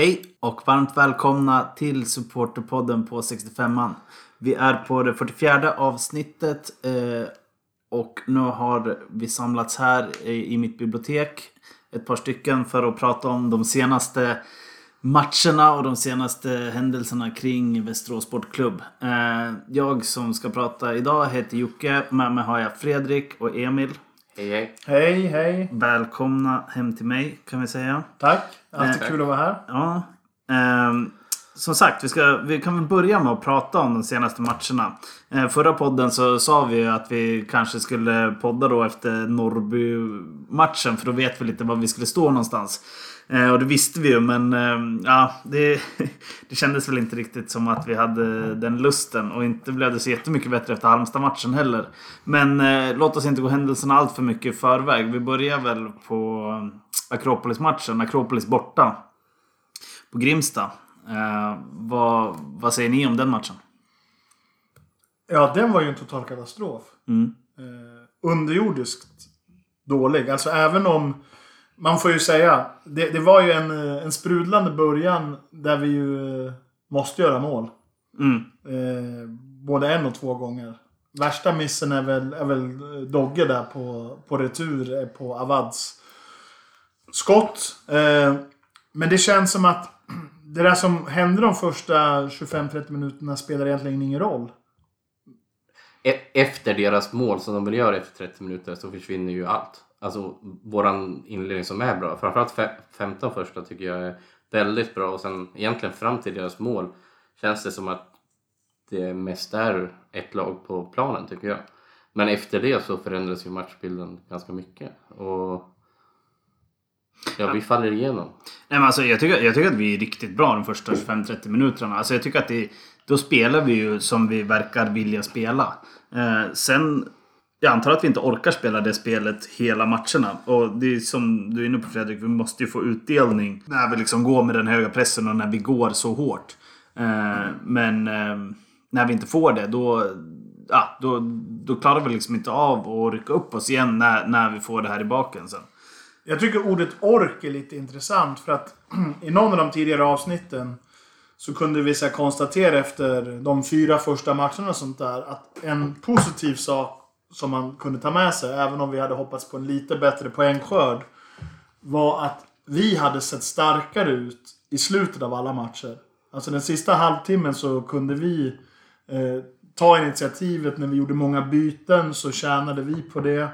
Hej och varmt välkomna till Supporterpodden på 65an. Vi är på det 44 avsnittet eh, och nu har vi samlats här i, mitt bibliotek. Ett par stycken för att prata om de senaste matcherna och de senaste händelserna kring Västerås Sportklubb. Eh, jag som ska prata idag heter Jocke. Med mig har jag Fredrik och Emil. Hej hej. Hej, hej. Välkomna hem till mig kan vi säga. Tack. Alltid Eh, kul att vara här. Ja. ehm, som sagt, vi, ska, vi kan väl börja med att prata om de senaste matcherna. Eh, förra podden så sa vi ju att vi kanske skulle podda då efter Norrby-matchen. För då vet vi lite var vi skulle stå någonstans. Eh, och det visste vi ju men ehm, ja, det, det kändes väl inte riktigt som att vi hade den lusten. Och inte blev det så jättemycket bättre efter Halmstad-matchen heller. Men eh, låt oss inte gå händelserna allt för mycket i förväg. Vi börjar väl på Akropolis-matchen. Akropolis borta på Grimsta. Eh, vad, vad säger ni om den matchen? Ja, den var ju en total katastrof. Mm. Eh, underjordiskt dålig. Alltså även om... Man får ju säga, det, det var ju en, eh, en sprudlande början där vi ju eh, måste göra mål. Mm. Eh, både en och två gånger. Värsta missen är väl, är väl eh, Dogge där på, på retur på Avads skott. Eh, men det känns som att det där som hände de första 25-30 minuterna spelar egentligen ingen roll. E- Efter deras mål som de vill göra efter 30 minuter så försvinner ju allt. Alltså våran inledning som är bra. Framförallt fe- 15 första tycker jag är väldigt bra och sen egentligen fram till deras mål känns det som att det mest är ett lag på planen tycker jag. Men efter det så förändras ju matchbilden ganska mycket. Och ja, vi faller igenom. Nej, men alltså, jag, tycker, jag tycker att vi är riktigt bra de första 25-30 minuterna. Alltså, jag tycker att det, då spelar vi ju som vi verkar vilja spela. Eh, sen, jag antar att vi inte orkar spela det spelet hela matcherna. Och det är som du är inne på Fredrik, vi måste ju få utdelning när vi liksom går med den höga pressen och när vi går så hårt. Mm. men eh, när vi inte får det, då, ja, då, då klarar vi liksom inte av att rycka upp oss igen när, när vi får det här i baken sen. Jag tycker ordet ork är lite intressant för att i någon av de tidigare avsnitten så kunde vi så konstatera efter de fyra första matcherna och sånt där att en positiv sak som man kunde ta med sig, även om vi hade hoppats på en lite bättre poängskörd, var att vi hade sett starkare ut i slutet av alla matcher. Alltså den sista halvtimmen så kunde vi eh, ta initiativet. När vi gjorde många byten så tjänade vi på det.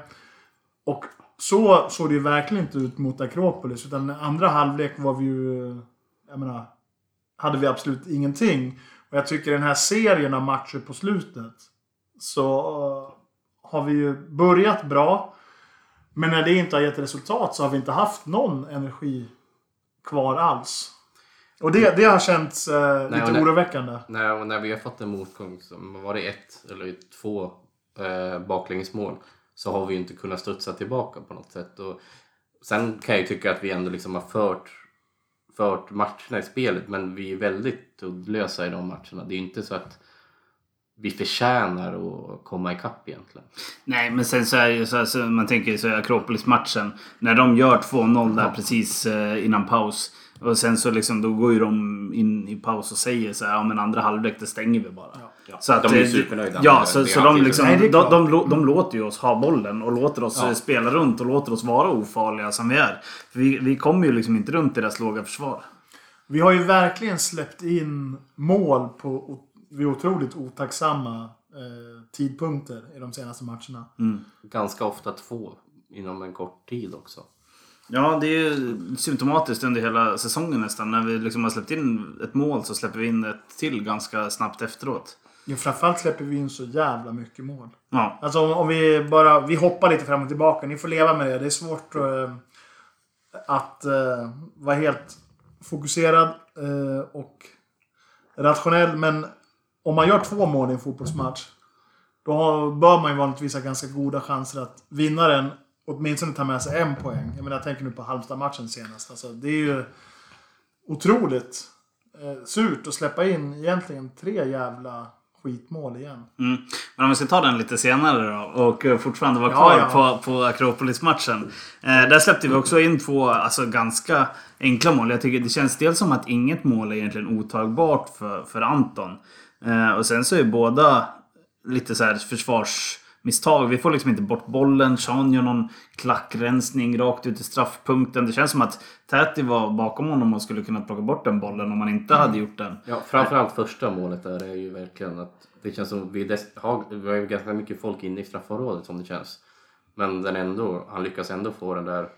Och så såg det ju verkligen inte ut mot Akropolis. Utan andra halvlek var vi ju... Eh, jag menar... Hade vi absolut ingenting. Och jag tycker den här serien av matcher på slutet. Så eh, har vi ju börjat bra. Men när det inte har gett resultat så har vi inte haft någon energi kvar alls. Och det, det har känts eh, Nej, och lite nej. oroväckande. När, när vi har fått en motgång, som var det ett eller två eh, baklängesmål, så har vi inte kunnat studsa tillbaka på något sätt. Och sen kan jag ju tycka att vi ändå liksom har fört, fört matcherna i spelet, men vi är väldigt uddlösa i de matcherna. Det är ju inte så att vi förtjänar att komma ikapp egentligen. Nej, men sen så är det ju så här, så man tänker så Akropolis-matchen. När de gör 2-0 där precis eh, innan paus. Och sen så liksom, då går ju de in i paus och säger så här, ja men andra halvlek det stänger vi bara. Så att, De eh, supernöjda Ja, så, så de, liksom, Nej, de, de, de, de låter ju oss ha bollen och låter oss Ja. eh, spela runt och låter oss vara ofarliga som vi är. För vi, vi kommer ju liksom inte runt deras låga försvar. Vi har ju verkligen släppt in mål på vid otroligt otacksamma eh, tidpunkter i de senaste matcherna. Ganska ofta två inom en kort tid också. Ja, det är ju symptomatiskt under hela säsongen nästan. När vi liksom har släppt in ett mål så släpper vi in ett till ganska snabbt efteråt. Ja, framförallt släpper vi in så jävla mycket mål. Ja, Alltså om, om vi bara... Vi hoppar lite fram och tillbaka. Ni får leva med det. Det är svårt eh, att eh, vara helt fokuserad eh, och rationell. Men om man gör två mål i en fotbollsmatch. Då bör man ju vanligtvis ha ganska goda chanser att vinnaren åtminstone tar med sig en poäng. Jag menar, jag tänker nu på Halmstad-matchen senast. Alltså, det är ju otroligt eh, surt att släppa in egentligen tre jävla skitmål igen. Mm. Men om vi ska ta den lite senare då och fortfarande vara Ja, kvar ja. på, på Akropolis-matchen. Eh, där släppte vi också in två alltså, ganska enkla mål. Jag tycker det känns dels som att inget mål är egentligen otagbart för, för Anton. Eh, och sen så är båda lite så här försvarsmisstag. Vi får liksom inte bort bollen. Sean gör någon klackrensning rakt ut i straffpunkten. Det känns som att Täti var bakom honom och skulle kunna plocka bort den bollen om han inte hade gjort den. Ja, framförallt första målet där är ju verkligen att det känns som vi, har, vi har ju ganska mycket folk inne i straffområdet som det känns. Men den ändå, han lyckas ändå få den där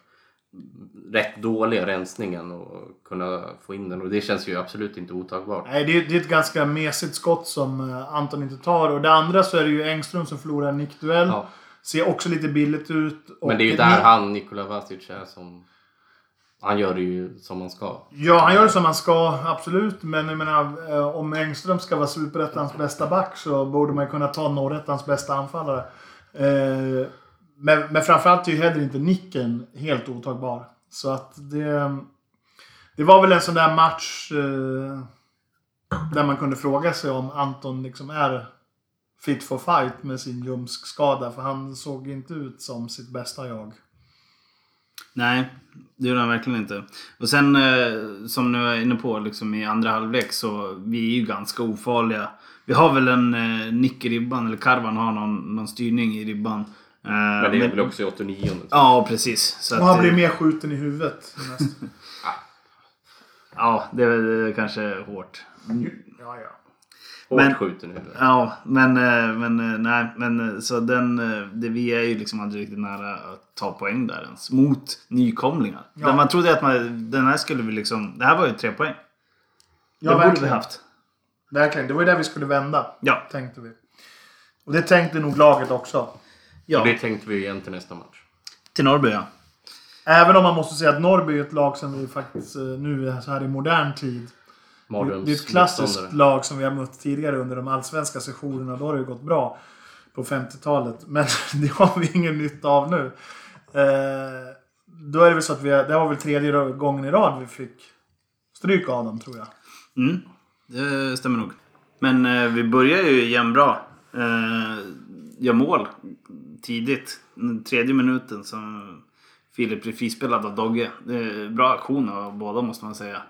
rätt dåliga rensningen och kunna få in den och det känns ju absolut inte otagbart. Nej, det är, det är ett ganska mesigt skott som eh, Anton inte tar. Och det andra så är det ju Engström som förlorar en nickduell. Ja. Ser också lite billigt ut. Men det är ju Ni- där han, Nikola Vasic, är som... Han gör det ju som han ska. Ja, han gör det som han ska, absolut. Men jag menar, eh, om Engström ska vara Superettans bästa back så borde man ju kunna ta Norrettans bästa anfallare. Eh, men, men framförallt är ju heller inte nicken helt otagbar. Så att det... Det var väl en sån där match eh, där man kunde fråga sig om Anton liksom är fit for fight med sin ljumskskada. För han såg inte ut som sitt bästa jag. Nej, det gjorde han verkligen inte. Och sen eh, som nu är inne på liksom i andra halvlek så vi är ju ganska ofarliga. Vi har väl en eh, nick i ribban, eller Karvan har någon, någon styrning i ribban. Eh, Men det är väl också i 89 Ja, precis. Så Och han eh, blir mer skjuten i huvudet. Ja, det är väl kanske hårt. ja, ja. Hårt Men- skjuten nu. Ja, men, eh, men eh, nej, men eh, så den, eh, det, vi är ju liksom aldrig riktigt nära att ta poäng där ens. Mot nykomlingar. Ja. Där man trodde att man, den här skulle vi liksom, det här var ju tre poäng. Ja, det borde vi verkligen. haft. Verkligen. Det var ju där vi skulle vända. Ja. Tänkte vi. Och det tänkte nog laget också. Ja, Och det tänkte vi igen till nästa match. till Norrby ja. Även om man måste säga att Norrby är ett lag som vi faktiskt eh, nu är så här i modern tid. Mardröms Det är ett klassiskt motståndare. lag som vi har mött tidigare under de allsvenska sessionerna. Då har det ju gått bra på 50-talet. Men det har vi ingen nytta av nu. Eh, då är det väl så att vi, det var väl tredje gången i rad vi fick stryk av dem tror jag. Mm, det stämmer nog. Men eh, vi börjar ju igen bra. Eh, gör mål tidigt. Den tredje minuten som Filip blir frispelad av Dogge. Bra aktion av båda måste man säga.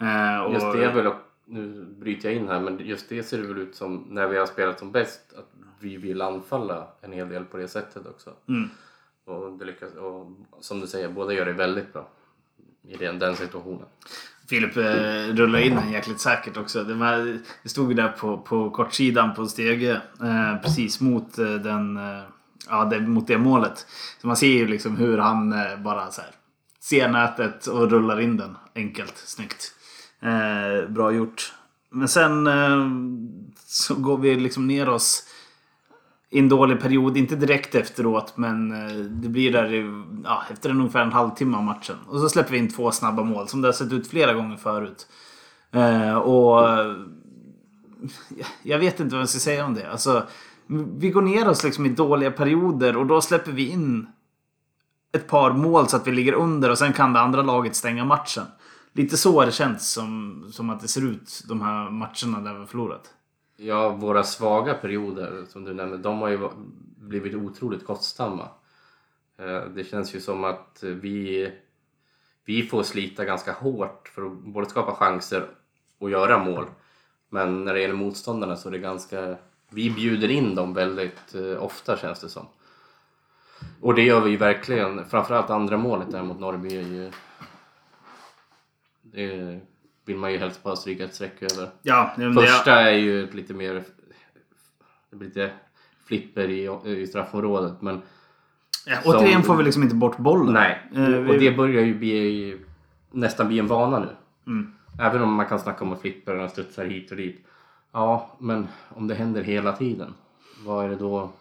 Eh, och, Just det är väl, nu bryter jag in här, men just det ser det väl ut som när vi har spelat som bäst att vi vill anfalla en hel del på det sättet också. Mm. Och, det lyckas, och som du säger, båda gör det väldigt bra i den, den situationen. Filip eh, rullar in den jäkligt säkert också. Det, var, det stod ju där på, på kortsidan på stege eh, precis mot eh, den eh, ja, det, mot det målet. Så man ser ju liksom hur han eh, bara så här ser nätet och rullar in den enkelt, snyggt. Eh, bra gjort. Men sen eh, så går vi liksom ner oss i en dålig period, inte direkt efteråt men eh, det blir där i, ja, efter en ungefär en halvtimme av matchen. Och så släpper vi in två snabba mål som det har sett ut flera gånger förut. Eh, och eh, jag vet inte vad jag ska säga om det. Alltså, vi går ner oss liksom i dåliga perioder och då släpper vi in ett par mål så att vi ligger under och sen kan det andra laget stänga matchen. Lite så har det känts som, som att det ser ut de här matcherna där vi har förlorat. Ja, våra svaga perioder som du nämnde, de har ju blivit otroligt kostsamma. Eh, det känns ju som att vi, vi får slita ganska hårt för att både skapa chanser och göra mål. Men när det gäller motståndarna så är det ganska... Vi bjuder in dem väldigt eh, ofta känns det som. Och det gör vi ju verkligen. Framförallt andra målet där mot Norrby är ju... Det vill man ju helst bara stryka ett streck över. Ja, Första är ju lite mer... Det blir lite flipper i, i straffområdet men... ja, återigen får vi liksom inte bort bollen. Nej, Eh, och det börjar ju bli, nästan bli en vana nu. Mm. Även om man kan snacka om att flipperna studsar hit och dit. Ja, men om det händer hela tiden, vad är det då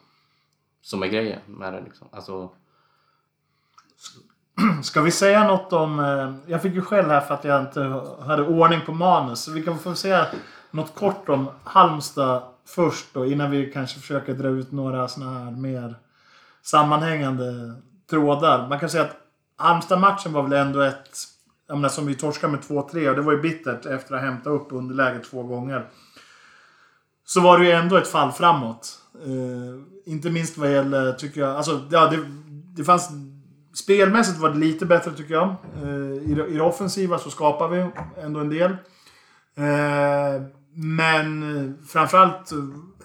som är grejen med det? Liksom? Alltså, Ska vi säga något om... Eh, jag fick ju skäll här för att jag inte hade ordning på manus. Så vi kan få säga något kort om Halmstad först då innan vi kanske försöker dra ut några såna här mer sammanhängande trådar. Man kan säga att Halmstad-matchen var väl ändå ett... Jag menar som vi torskade med 2-3 och det var ju bittert efter att ha hämtat upp underläget två gånger. så var det ju ändå ett fall framåt. Eh, inte minst vad gäller, tycker jag, alltså ja, det, det fanns... Spelmässigt var det lite bättre tycker jag. Eh, I, det, offensiva så skapar vi ändå en del. Eh, men eh, framförallt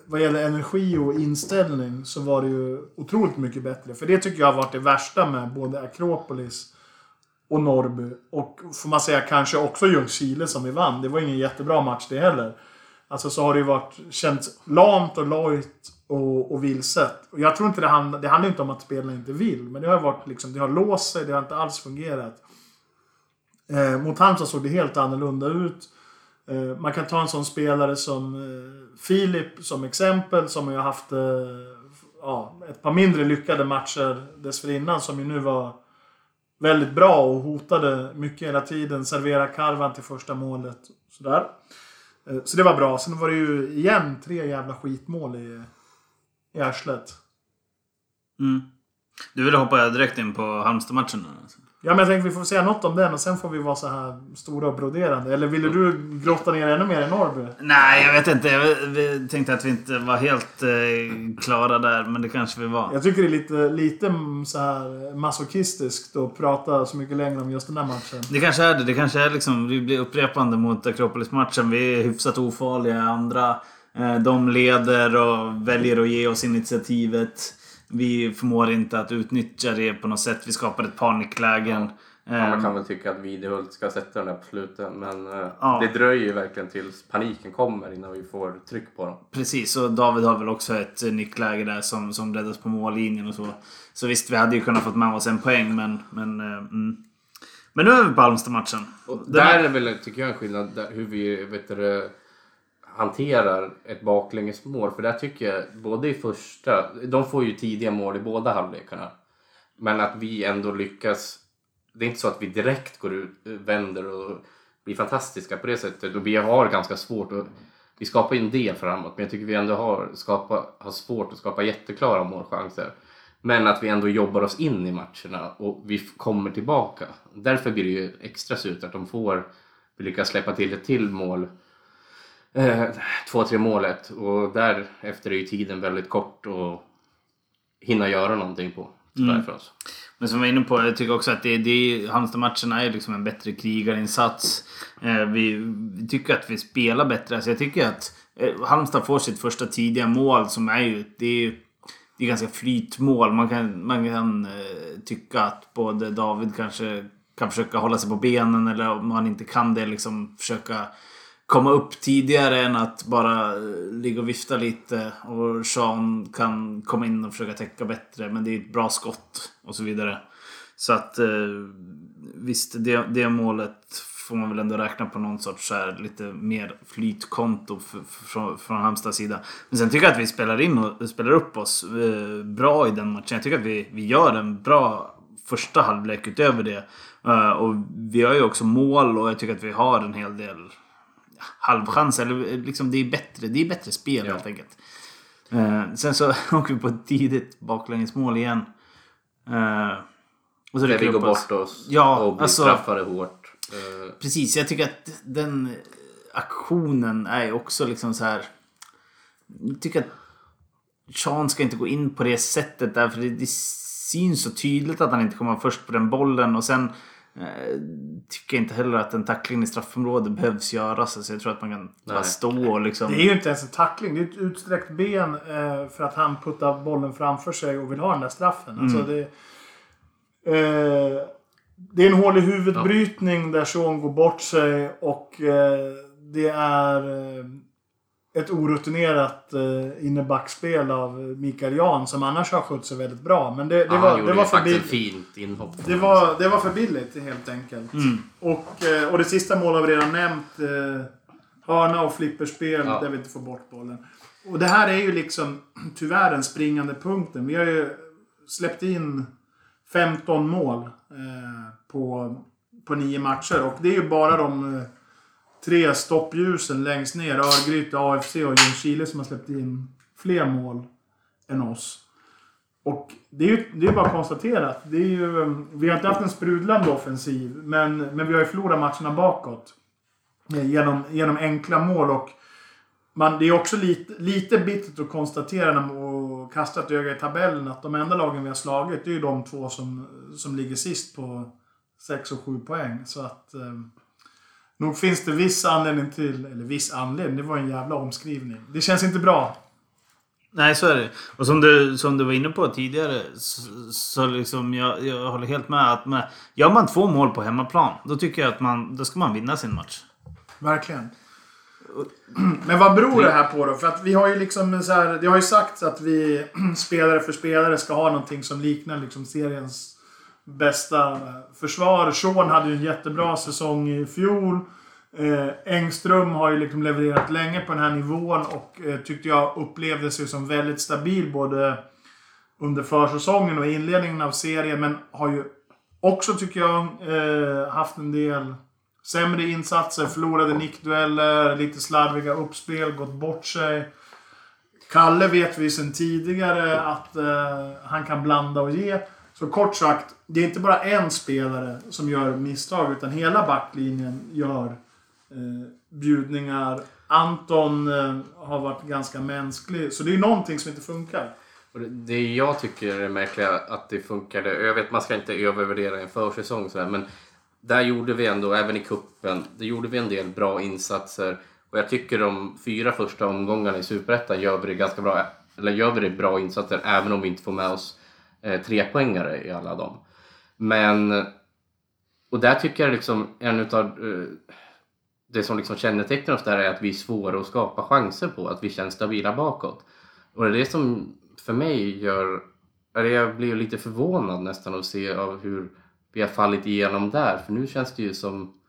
vad gäller energi och inställning så var det ju otroligt mycket bättre. För det tycker jag har varit det värsta med både Akropolis och Norrby. Och får man säga kanske också Ljungskile som vi vann. Det var ingen jättebra match det heller. Alltså så har det ju varit, känts lamt och lojt och, och vilset. Och jag tror inte det handlar, det handlar inte om att spelarna inte vill. Men det har varit liksom, det har låst sig, det har inte alls fungerat. Eh, mot Halmstad såg det helt annorlunda ut. Eh, man kan ta en sån spelare som eh, Filip som exempel som har haft eh, ja, ett par mindre lyckade matcher dessförinnan som ju nu var väldigt bra och hotade mycket hela tiden. Servera karvan till första målet. Sådär. Eh, så det var bra. Sen var det ju igen tre jävla skitmål i, i arslet. Mm. Du ville hoppa direkt in på Halmstad-matchen? Alltså. Ja, men jag tänkte vi får säga något om den och sen får vi vara så här stora och broderande. Eller ville du grotta ner ännu mer i Norrby? Nej, jag vet inte. Jag tänkte att vi inte var helt eh, klara där, men det kanske vi var. Jag tycker det är lite, lite så här masochistiskt att prata så mycket längre om just den där matchen. Det kanske är det. Det kanske är liksom, vi blir upprepande mot Akropolis-matchen. Vi är hyfsat ofarliga. Andra, eh, de leder och väljer att ge oss initiativet. Vi förmår inte att utnyttja det på något sätt. Vi skapar ett paniklägen. Ja. man kan ehm. väl tycka att Videhult ska sätta den där på slutet. Men eh, ja. det dröjer ju verkligen tills paniken kommer innan vi får tryck på dem. Precis, och David har väl också ett nickläge där som, som räddas på mållinjen och så. Så visst, vi hade ju kunnat fått med oss en poäng men... Men, eh, mm. men nu är vi på Halmstad-matchen. Där är väl, tycker jag, en skillnad där, hur vi vet du, hanterar ett baklängesmål. För där tycker jag, både i första, de får ju tidiga mål i båda halvlekarna. Men att vi ändå lyckas, det är inte så att vi direkt går ut, vänder och blir fantastiska på det sättet. Och vi har ganska svårt att, vi skapar ju en del framåt men jag tycker vi ändå har, skapa, har svårt att skapa jätteklara målchanser. Men att vi ändå jobbar oss in i matcherna och vi kommer tillbaka. Därför blir det ju extra surt att de får, vi lyckas släppa till ett till mål 2-3 eh, målet och därefter är ju tiden väldigt kort att hinna göra någonting på. Mm. för oss. Men som jag var inne på, jag tycker också att det, det, Halmstad-matcherna är liksom en bättre krigarinsats. Eh, vi, vi, tycker att vi spelar bättre. Alltså jag tycker att eh, Halmstad får sitt första tidiga mål som är ju... Det är, det är ganska flytmål. Man kan, man kan eh, tycka att både David kanske kan försöka hålla sig på benen eller om han inte kan det liksom försöka komma upp tidigare än att bara eh, ligga och vifta lite. Och Sean kan komma in och försöka täcka bättre. Men det är ett bra skott och så vidare. Så att eh, visst, det, det målet får man väl ändå räkna på någon sorts här, lite mer flytkonto från, från Halmstads sida. Men sen tycker jag att vi spelar in och spelar upp oss eh, bra i den matchen. Jag tycker att vi, vi gör en bra första halvlek utöver det. Uh, och vi har ju också mål och jag tycker att vi har en hel del halvchans. Eller liksom det är bättre, det är bättre spel ja. helt enkelt. Uh, sen så åker vi på ett tidigt baklängesmål igen. Uh, och så Där vi går bort oss ja, och blir alltså, straffade hårt. Uh. Precis, jag tycker att den aktionen är också liksom så här. Jag tycker att Sean ska inte gå in på det sättet därför det, det syns så tydligt att han inte kommer först på den bollen och sen Eh, tycker inte heller att en tackling i straffområdet behövs göras. Alltså jag tror att man kan bara stå och liksom... Det är ju inte ens en tackling. Det är ett utsträckt ben eh, för att han puttar bollen framför sig och vill ha den där straffen. Alltså mm. det, eh, det är en hålig huvudbrytning ja. där Sean går bort sig och eh, det är eh, ett orutinerat eh, innebackspel av Mikael Jan som annars har skött sig väldigt bra. Men det, det ja, var, det var för billigt. fint inhopp. Det var, det var för billigt helt enkelt. Mm. Och, eh, och det sista målet har vi redan nämnt. Eh, hörna och flipperspel ja. där vi inte får bort bollen. Och det här är ju liksom tyvärr den springande punkten. Vi har ju släppt in 15 mål eh, på, på nio matcher. Och det är ju bara de eh, tre stoppljusen längst ner. Örgryte, AFC och Ljungskile som har släppt in fler mål än oss. Och det är ju det är bara konstaterat. Det är ju, ehm, vi har inte haft en sprudlande offensiv, men, men vi har ju förlorat matcherna bakåt. Eh, genom, genom enkla mål och man, det är också lite, lite bittert att konstatera när man kastar ett öga i tabellen att de enda lagen vi har slagit det är ju de två som, som ligger sist på 6 och 7 poäng. Så att... Ehm, Nog finns det viss anledning till... Eller viss anledning, det var en jävla omskrivning. Det känns inte bra. Nej, så är det. Och som du, som du var inne på tidigare så, så liksom jag, jag håller helt med att med, gör man två mål på hemmaplan då tycker jag att man, då ska man vinna sin match. Verkligen. Men vad beror det här på då? För att vi har ju liksom så här, det har ju sagts att vi spelare för spelare ska ha någonting som liknar liksom seriens bästa försvar. Sean hade ju en jättebra säsong i fjol. Eh, Engström har ju liksom levererat länge på den här nivån och eh, tyckte jag upplevde sig som väldigt stabil både under försäsongen och inledningen av serien. Men har ju också, tycker jag, eh, haft en del sämre insatser. Förlorade nickdueller, lite slarviga uppspel, gått bort sig. Kalle vet vi sedan tidigare att eh, han kan blanda och ge. Så kort sagt, det är inte bara en spelare som gör misstag utan hela backlinjen gör eh, bjudningar. Anton eh, har varit ganska mänsklig. Så det är någonting som inte funkar. Och det, det jag tycker är märkligt att det funkade. Jag vet man ska inte övervärdera en försäsong sådär, men där gjorde vi ändå, även i kuppen, där gjorde vi en del bra insatser. Och jag tycker de fyra första omgångarna i Superettan gör vi det ganska bra, eller gör vi det bra insatser även om vi inte får med oss eh, trepoängare i alla dem. Men, och där tycker jag liksom en utav eh, det som liksom kännetecknar oss där är att vi är svåra att skapa chanser på, att vi känns stabila bakåt. Och det är det som för mig gör, eller jag blir lite förvånad nästan att se av hur vi har fallit igenom där. För nu känns det ju som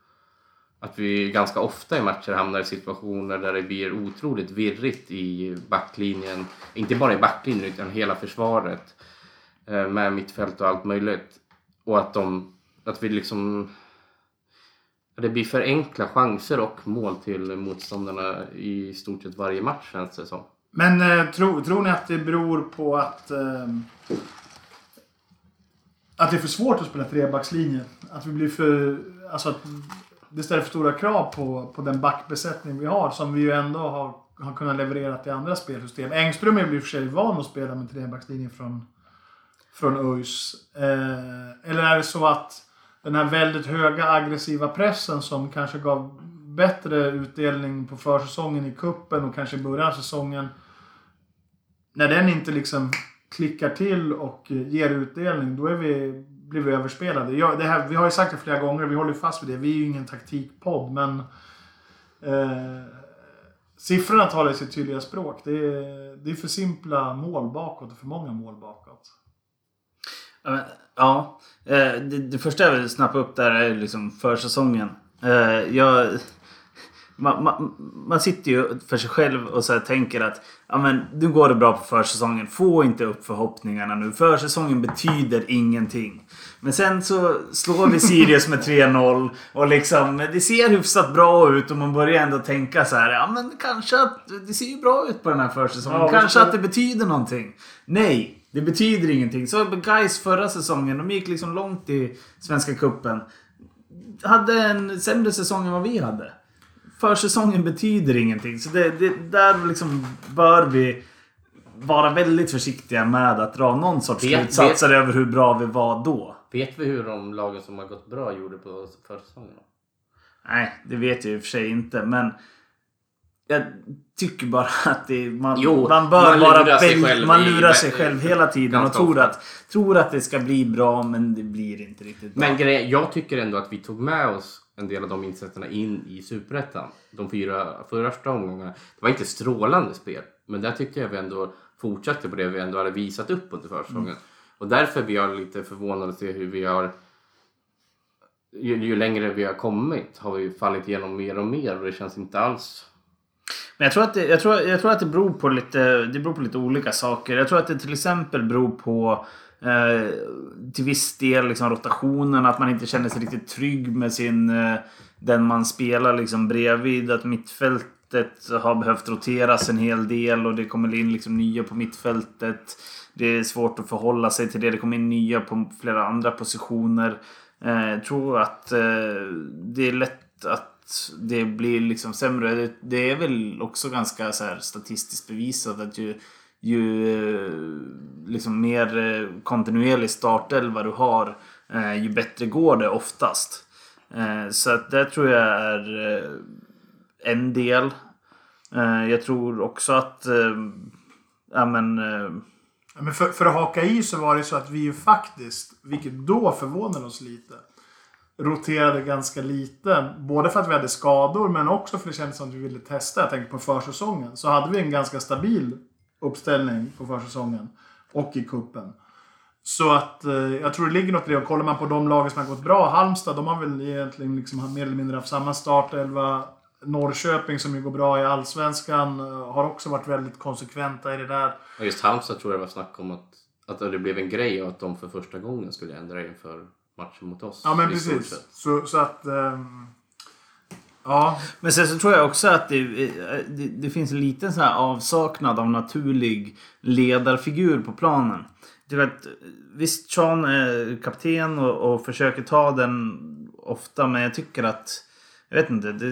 att vi ganska ofta i matcher hamnar i situationer där det blir otroligt virrigt i backlinjen. Inte bara i backlinjen utan hela försvaret. Eh, med mittfält och allt möjligt. Och att, de, att vi liksom... Det blir för enkla chanser och mål till motståndarna i stort sett varje match känns det som. Men eh, tror, tror ni att det beror på att... Eh, att det är för svårt att spela trebackslinje? Att vi blir för... Alltså att det ställer för stora krav på, på den backbesättning vi har som vi ju ändå har, har kunnat leverera till andra spelsystem. Engström är ju i och för sig van att spela med trebackslinje från, från ÖIS. Eh, eller är det så att den här väldigt höga aggressiva pressen som kanske gav bättre utdelning på försäsongen i kuppen och kanske i början av säsongen. När den inte liksom klickar till och ger utdelning, då är vi, blir vi överspelade. Jag, det här, vi har ju sagt det flera gånger, vi håller fast vid det. Vi är ju ingen taktikpodd, men eh, siffrorna talar sitt tydliga språk. Det är, det är för simpla mål bakåt och för många mål bakåt. Ja, eh, det, det första jag vill snappa upp där är liksom försäsongen. Eh, jag, man, man, man, sitter ju för sig själv och så tänker att ja, men, nu går det bra på försäsongen. Få inte upp förhoppningarna nu. Försäsongen betyder ingenting. Men sen så slår vi Sirius med 3-0 och liksom det ser hyfsat bra ut och man börjar ändå tänka så här. Ja men kanske att det ser ju bra ut på den här försäsongen. Ja, kanske att det betyder någonting. Nej, det betyder ingenting. Så guys förra säsongen, de gick liksom långt i Svenska Kuppen Hade en sämre säsong än vad vi hade försäsongen betyder ingenting. Så det, det, där liksom bör vi vara väldigt försiktiga med att dra någon sorts vet, slutsatser vet, över hur bra vi var då. Vet vi hur de lagen som har gått bra gjorde på försäsongen? Nej, det vet jag i och för sig inte. Men jag tycker bara att det, man, jo, man bör man lurar sig själv, man lurar sig själv hela tiden och tror att, tror att det ska bli bra men det blir inte riktigt bra. Men grej, jag tycker ändå att vi tog med oss en del av de insatserna in i Superettan. De fyra första omgångarna. Det var inte strålande spel, men där tyckte jag vi ändå fortsatte på det vi ändå hade visat upp under försäsongen. Mm. Och därför blir jag lite förvånad att se hur vi har ju, ju, längre vi har kommit har vi fallit igenom mer och mer och det känns inte alls men jag tror, att det, jag, tror, jag tror att det beror på lite, det beror på lite olika saker. Jag tror att det till exempel beror på eh, till viss del liksom rotationen. Att man inte känner sig riktigt trygg med sin, eh, den man spelar liksom bredvid. Att mittfältet har behövt roteras en hel del och det kommer in liksom nya på mittfältet. Det är svårt att förhålla sig till det. Det kommer in nya på flera andra positioner. Eh, jag tror att eh, det är lätt att det blir liksom sämre. Det, det är väl också ganska så här statistiskt bevisat att ju, ju eh, liksom mer eh, kontinuerlig startelva du har eh, ju bättre går det oftast. Så att det tror jag är en del. Jag tror också att ja, men, men för, för att haka i så var det så att vi ju faktiskt, vilket då förvånade oss lite, roterade ganska lite. Både för att vi hade skador men också för att det kändes som att vi ville testa. Jag tänker på försäsongen. Så hade vi en ganska stabil uppställning på försäsongen. Och i kuppen. Så att eh, jag tror det ligger något i det. Och kollar man på de lagen som har gått bra. Halmstad, de har väl egentligen liksom mer eller mindre haft samma startelva. Norrköping som ju går bra i Allsvenskan eh, har också varit väldigt konsekventa i det där. Och just Halmstad tror jag det var snack om att, att det blev en grej och att de för första gången skulle ändra inför matchen mot oss. Ja men precis. Så, så att... Um, ja. Men sen så tror jag också att det, det, det finns en liten så här avsaknad av naturlig ledarfigur på planen. Du vet, visst Sean är kapten och, och försöker ta den ofta men jag tycker att jag vet inte. Det,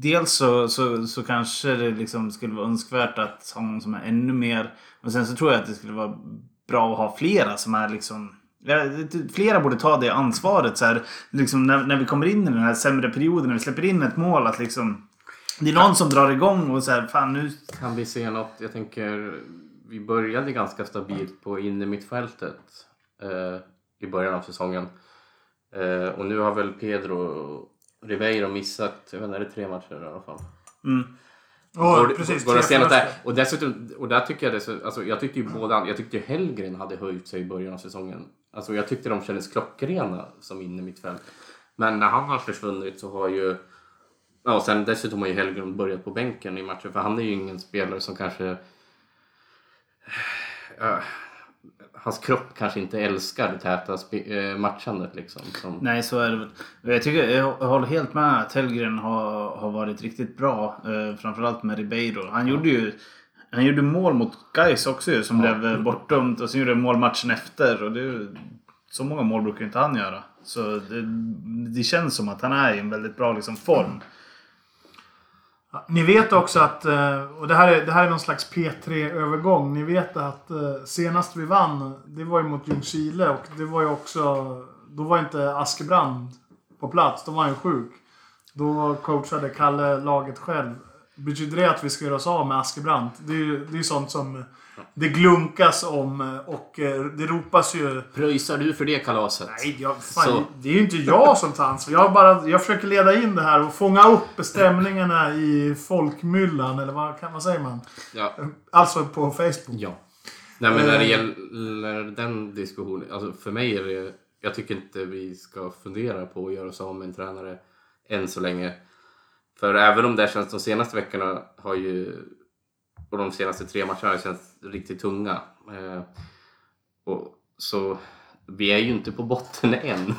dels så, så, så kanske det liksom skulle vara önskvärt att ha någon som är ännu mer. Och sen så tror jag att det skulle vara bra att ha flera som är liksom Flera borde ta det ansvaret så här, liksom när, när vi kommer in i den här sämre perioden, när vi släpper in ett mål. Att liksom, det är någon som drar igång och så här, fan nu... Kan vi se något? Jag tänker, vi började ganska stabilt på innermittfältet eh, i början av säsongen. Eh, och nu har väl Pedro Ribeiro missat, jag vet inte, är det tre matcher i alla fall? Mm. Oh, går, precis, går där. Och dessutom, och där tycker jag det, alltså, jag tyckte ju båda, jag tyckte Hellgren hade höjt sig i början av säsongen. Alltså jag tyckte de kändes klockrena som inne mittfält. Men när han har försvunnit så har ju, ja och sen dessutom har ju Hellgren börjat på bänken i matchen för han är ju ingen spelare som kanske Äh, hans kropp kanske inte älskar det täta eh, matchandet liksom. Som... Nej, så är det väl. Jag, tycker, jag håller helt med att Hellgren har, har varit riktigt bra. Eh, framförallt med Ribeiro. Han gjorde ju han gjorde mål mot Gais också ju, som ja. blev bortdömt. Och sen gjorde han mål matchen efter. Och det, så många mål brukar inte han göra. Så det, det känns som att han är i en väldigt bra liksom, form. Ni vet också att, eh, och det här är, det här är någon slags P3-övergång. Ni vet att eh, senast vi vann, det var ju mot Ljungskile och det var ju också... Då var inte Askebrand på plats, då var han ju sjuk. Då coachade Kalle laget själv. Betyder det att vi ska göra oss av med Askebrand? Det är ju det är sånt som det glunkas om och eh, det ropas ju... Pröjsar du för det kalaset? Nej, jag, fan, det är ju inte jag som tar ansvar. Jag, bara, jag försöker leda in det här och fånga upp stämningarna i folkmyllan. Eller vad, vad säger man? Ja. Alltså på Facebook. Ja. Nej, men när det eh. gäller den diskussionen. Alltså för mig är det... Jag tycker inte vi ska fundera på att göra oss av med en tränare än så länge. För även om det känns de senaste veckorna har ju och de senaste tre matcherna har känts riktigt tunga. Eh, och, så vi är ju inte på botten än.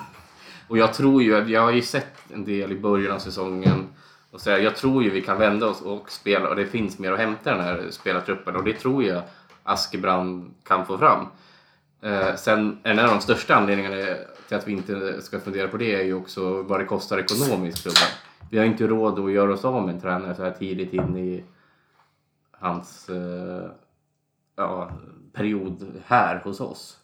Och jag tror ju, jag har ju sett en del i början av säsongen och så jag tror ju vi kan vända oss och spela och det finns mer att hämta den här spelartruppen och det tror jag Askebrand kan få fram. Eh, sen en av de största anledningarna till att vi inte ska fundera på det är ju också vad det kostar ekonomiskt klubben. Vi har inte råd att göra oss av med en tränare så här tidigt in i hans eh, ja, period här hos oss.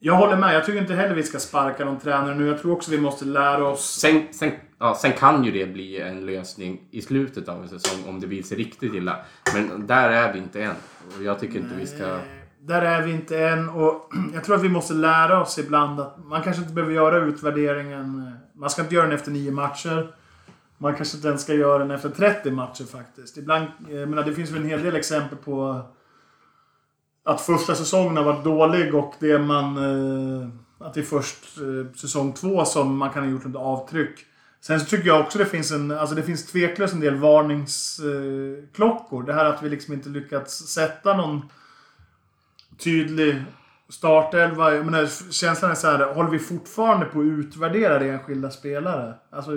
Jag håller med. Jag tycker inte heller vi ska sparka någon tränare nu. Jag tror också vi måste lära oss... Sen, sen, ja, sen kan ju det bli en lösning i slutet av en säsong om det vill sig riktigt illa. Men där är vi inte än. Och jag tycker inte Nej, vi ska... Där är vi inte än. Och jag tror att vi måste lära oss ibland att man kanske inte behöver göra utvärderingen. Man ska inte göra den efter nio matcher. Man kanske inte ens ska göra den efter 30 matcher faktiskt. Ibland, eh, jag menar, det finns väl en hel del exempel på att första säsongen har varit dålig och det man... Eh, att det är först eh, säsong två som man kan ha gjort ett avtryck. Sen så tycker jag också det finns en... Alltså det finns tveklöst en del varningsklockor. Det här att vi liksom inte lyckats sätta någon tydlig startelva. Jag menar, känslan är så här, håller vi fortfarande på att utvärdera enskilda spelare? Alltså,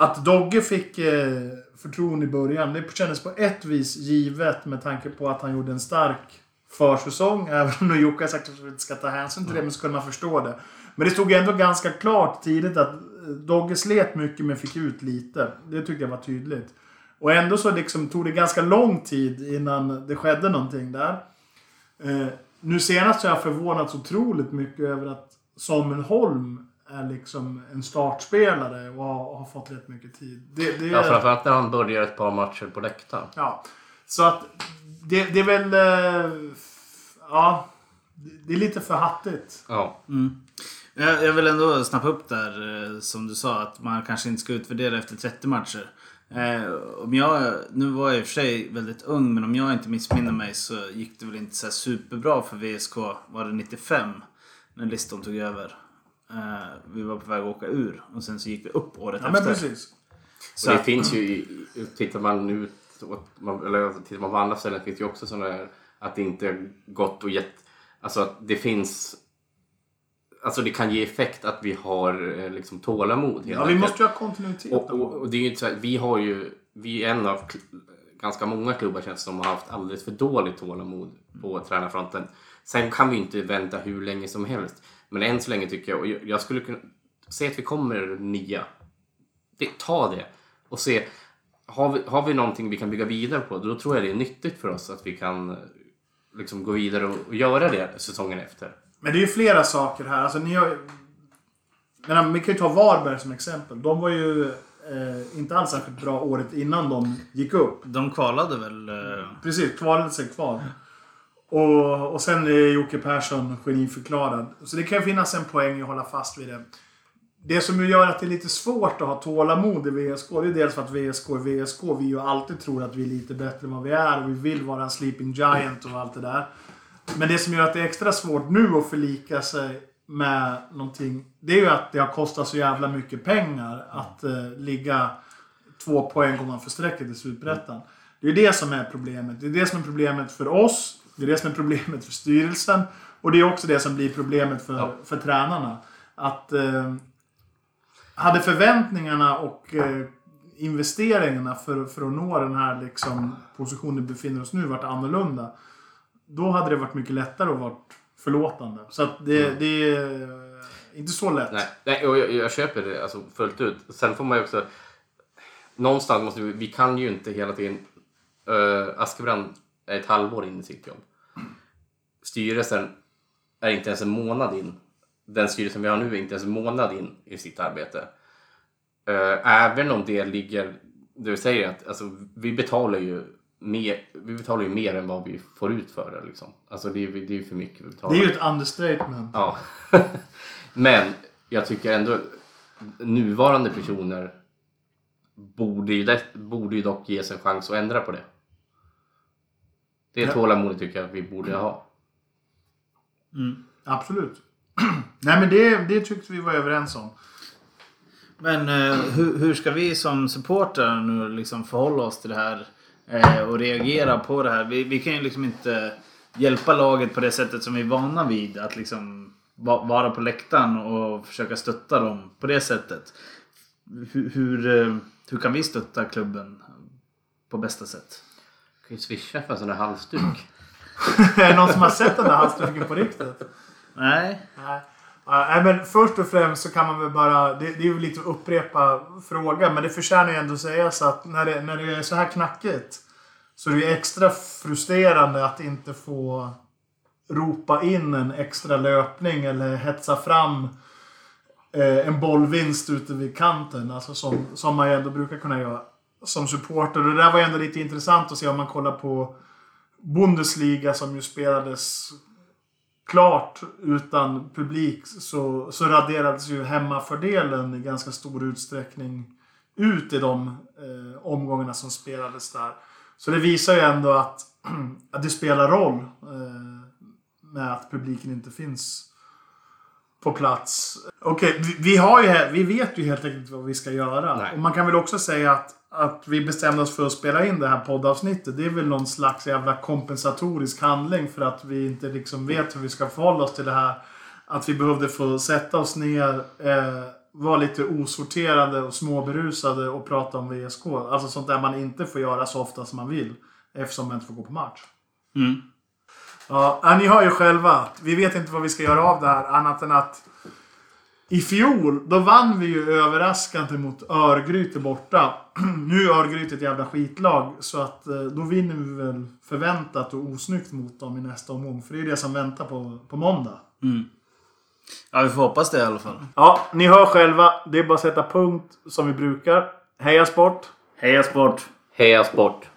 att Dogge fick eh, förtroende i början, det kändes på ett vis givet med tanke på att han gjorde en stark försäsong. Även om Jocke har sagt att vi inte ska ta hänsyn till det, men så kunde man förstå det. Men det stod ändå ganska klart tidigt att Dogge slet mycket men fick ut lite. Det tyckte jag var tydligt. Och ändå så liksom tog det ganska lång tid innan det skedde någonting där. Eh, nu senast har jag förvånats otroligt mycket över att Samuel Holm är liksom en startspelare och har, har fått rätt mycket tid. Det, det, Ja, framförallt när han börjar ett par matcher på läktaren. Ja, så att det, det är väl... eh, Ja, det är lite för hattigt. Ja. Jag, jag vill ändå snappa upp där eh, som du sa att man kanske inte ska utvärdera efter 30 matcher. Eh, om jag, nu var jag i och för sig väldigt ung men om jag inte missminner mig så gick det väl inte så här superbra för VSK. Var det 95? När listan tog över. Eh, vi var på väg att åka ur och sen så gick vi upp året Ja, men efter. precis. Så Och det att- finns ju, i- tittar man ut, eller tittar man på andra ställen finns det ju också sådana där att det inte har gått och gett, alltså att det finns, alltså det kan ge effekt att vi har eh, liksom tålamod hela Ja, vi måste ju ha kontinuitet. Och, och, och det är ju inte så här, vi har ju, vi är en av ganska många klubbar känns det som har haft alldeles för dåligt tålamod på tränarfronten. Sen kan vi inte vänta hur länge som helst. Men än så länge tycker jag, och jag skulle kunna se att vi kommer nia. Ta det och se, har vi, har vi någonting vi kan bygga vidare på, då tror jag det är nyttigt för oss att vi kan eh, liksom gå vidare och, och göra det säsongen efter. Men det är ju flera saker här. Alltså, ni har, men vi kan ju ta Varberg som exempel. De var ju eh, inte alls särskilt bra året innan de gick upp. De kvalade väl? Eh, Precis, kvalade sig kvar. Och, och sen är Jocke Persson geniförklarad. Så det kan ju finnas en poäng i att hålla fast vid det. Det som gör att det är lite svårt att ha tålamod i VSK, det är dels för att VSK är VSK. Vi ju alltid tror att vi är lite bättre än vad vi är och vi vill vara en sleeping giant och allt det där. Men det som gör att det är extra svårt nu att förlika sig med någonting, det är ju att det har kostat så jävla mycket pengar att eh, ligga två poäng ovanför strecket i Superettan. Det är det som är problemet. Det är det som är problemet för oss. Det är det som är problemet för styrelsen. Och det är också det som blir problemet för, Ja. för tränarna. Att eh, hade förväntningarna och eh, investeringarna för, för att nå den här liksom, positionen vi befinner oss nu varit annorlunda. Då hade det varit mycket lättare att vara förlåtande. Så att det, det är inte så lätt. Nej, nej och jag, jag köper det alltså, fullt ut. Sen får man ju också... Någonstans måste vi... Vi kan ju inte hela tiden... Uh, Askebrand är ett halvår in i sitt jobb. Styrelsen är inte ens en månad in. Den styrelsen vi har nu är inte ens en månad in i sitt arbete. Uh, även om det ligger... Du säger att alltså, vi betalar ju mer, vi betalar ju mer än vad vi får ut för det. Liksom. Alltså, det, är, det är ju för mycket vi betalar. Det är ju ett understatement. Ja. Men jag tycker ändå nuvarande personer borde ju, borde ju dock ges en chans att ändra på det. Det tålamodet tycker jag att vi borde ha. Absolut. Nej men det, det tyckte vi var överens om. Men eh, hur, hur ska vi som supportrar nu liksom förhålla oss till det här eh, och reagera på det här? Vi, vi kan ju liksom inte hjälpa laget på det sättet som vi är vana vid. Att liksom va, vara på läktaren och försöka stötta dem på det sättet. Hur, hur, eh, hur kan vi stötta klubben på bästa sätt? Du kan ju swisha för en sån där halsduk. är det någon som har sett den där halsduken på riktigt? Nej. Nej. Nej, men först och främst så kan man väl bara... Det, det är ju lite att upprepa frågan, men det förtjänar ju ändå sägas att när det, när det är så här knackigt så är det ju extra frustrerande att inte få ropa in en extra löpning eller hetsa fram eh, en bollvinst ute vid kanten. Alltså som, som man ju ändå brukar kunna göra som supporter. Och det där var ju ändå lite intressant att se om man kollar på Bundesliga som ju spelades klart utan publik så, så raderades ju hemmafördelen i ganska stor utsträckning ut i de eh, omgångarna som spelades där. Så det visar ju ändå att, att det spelar roll eh, med att publiken inte finns på plats. Okej, vi, vi, har ju, vi vet ju helt enkelt vad vi ska göra. Nej. Och man kan väl också säga att, att vi bestämde oss för att spela in det här poddavsnittet. Det är väl någon slags jävla kompensatorisk handling för att vi inte liksom vet hur vi ska förhålla oss till det här. Att vi behövde få sätta oss ner, eh, vara lite osorterade och småberusade och prata om VSK. Alltså sånt där man inte får göra så ofta som man vill. Eftersom man inte får gå på match. Mm. Ja, ni hör ju själva. Vi vet inte vad vi ska göra av det här annat än att I fjol, då vann vi ju överraskande mot Örgryte borta. nu är Örgryte ett jävla skitlag, så att eh, då vinner vi väl förväntat och osnyggt mot dem i nästa omgång. För det är det som väntar på, på måndag. Ja, vi får hoppas det i alla fall. Ja, ni hör själva. Det är bara att sätta punkt som vi brukar. Heja sport! Heja sport! Heja sport!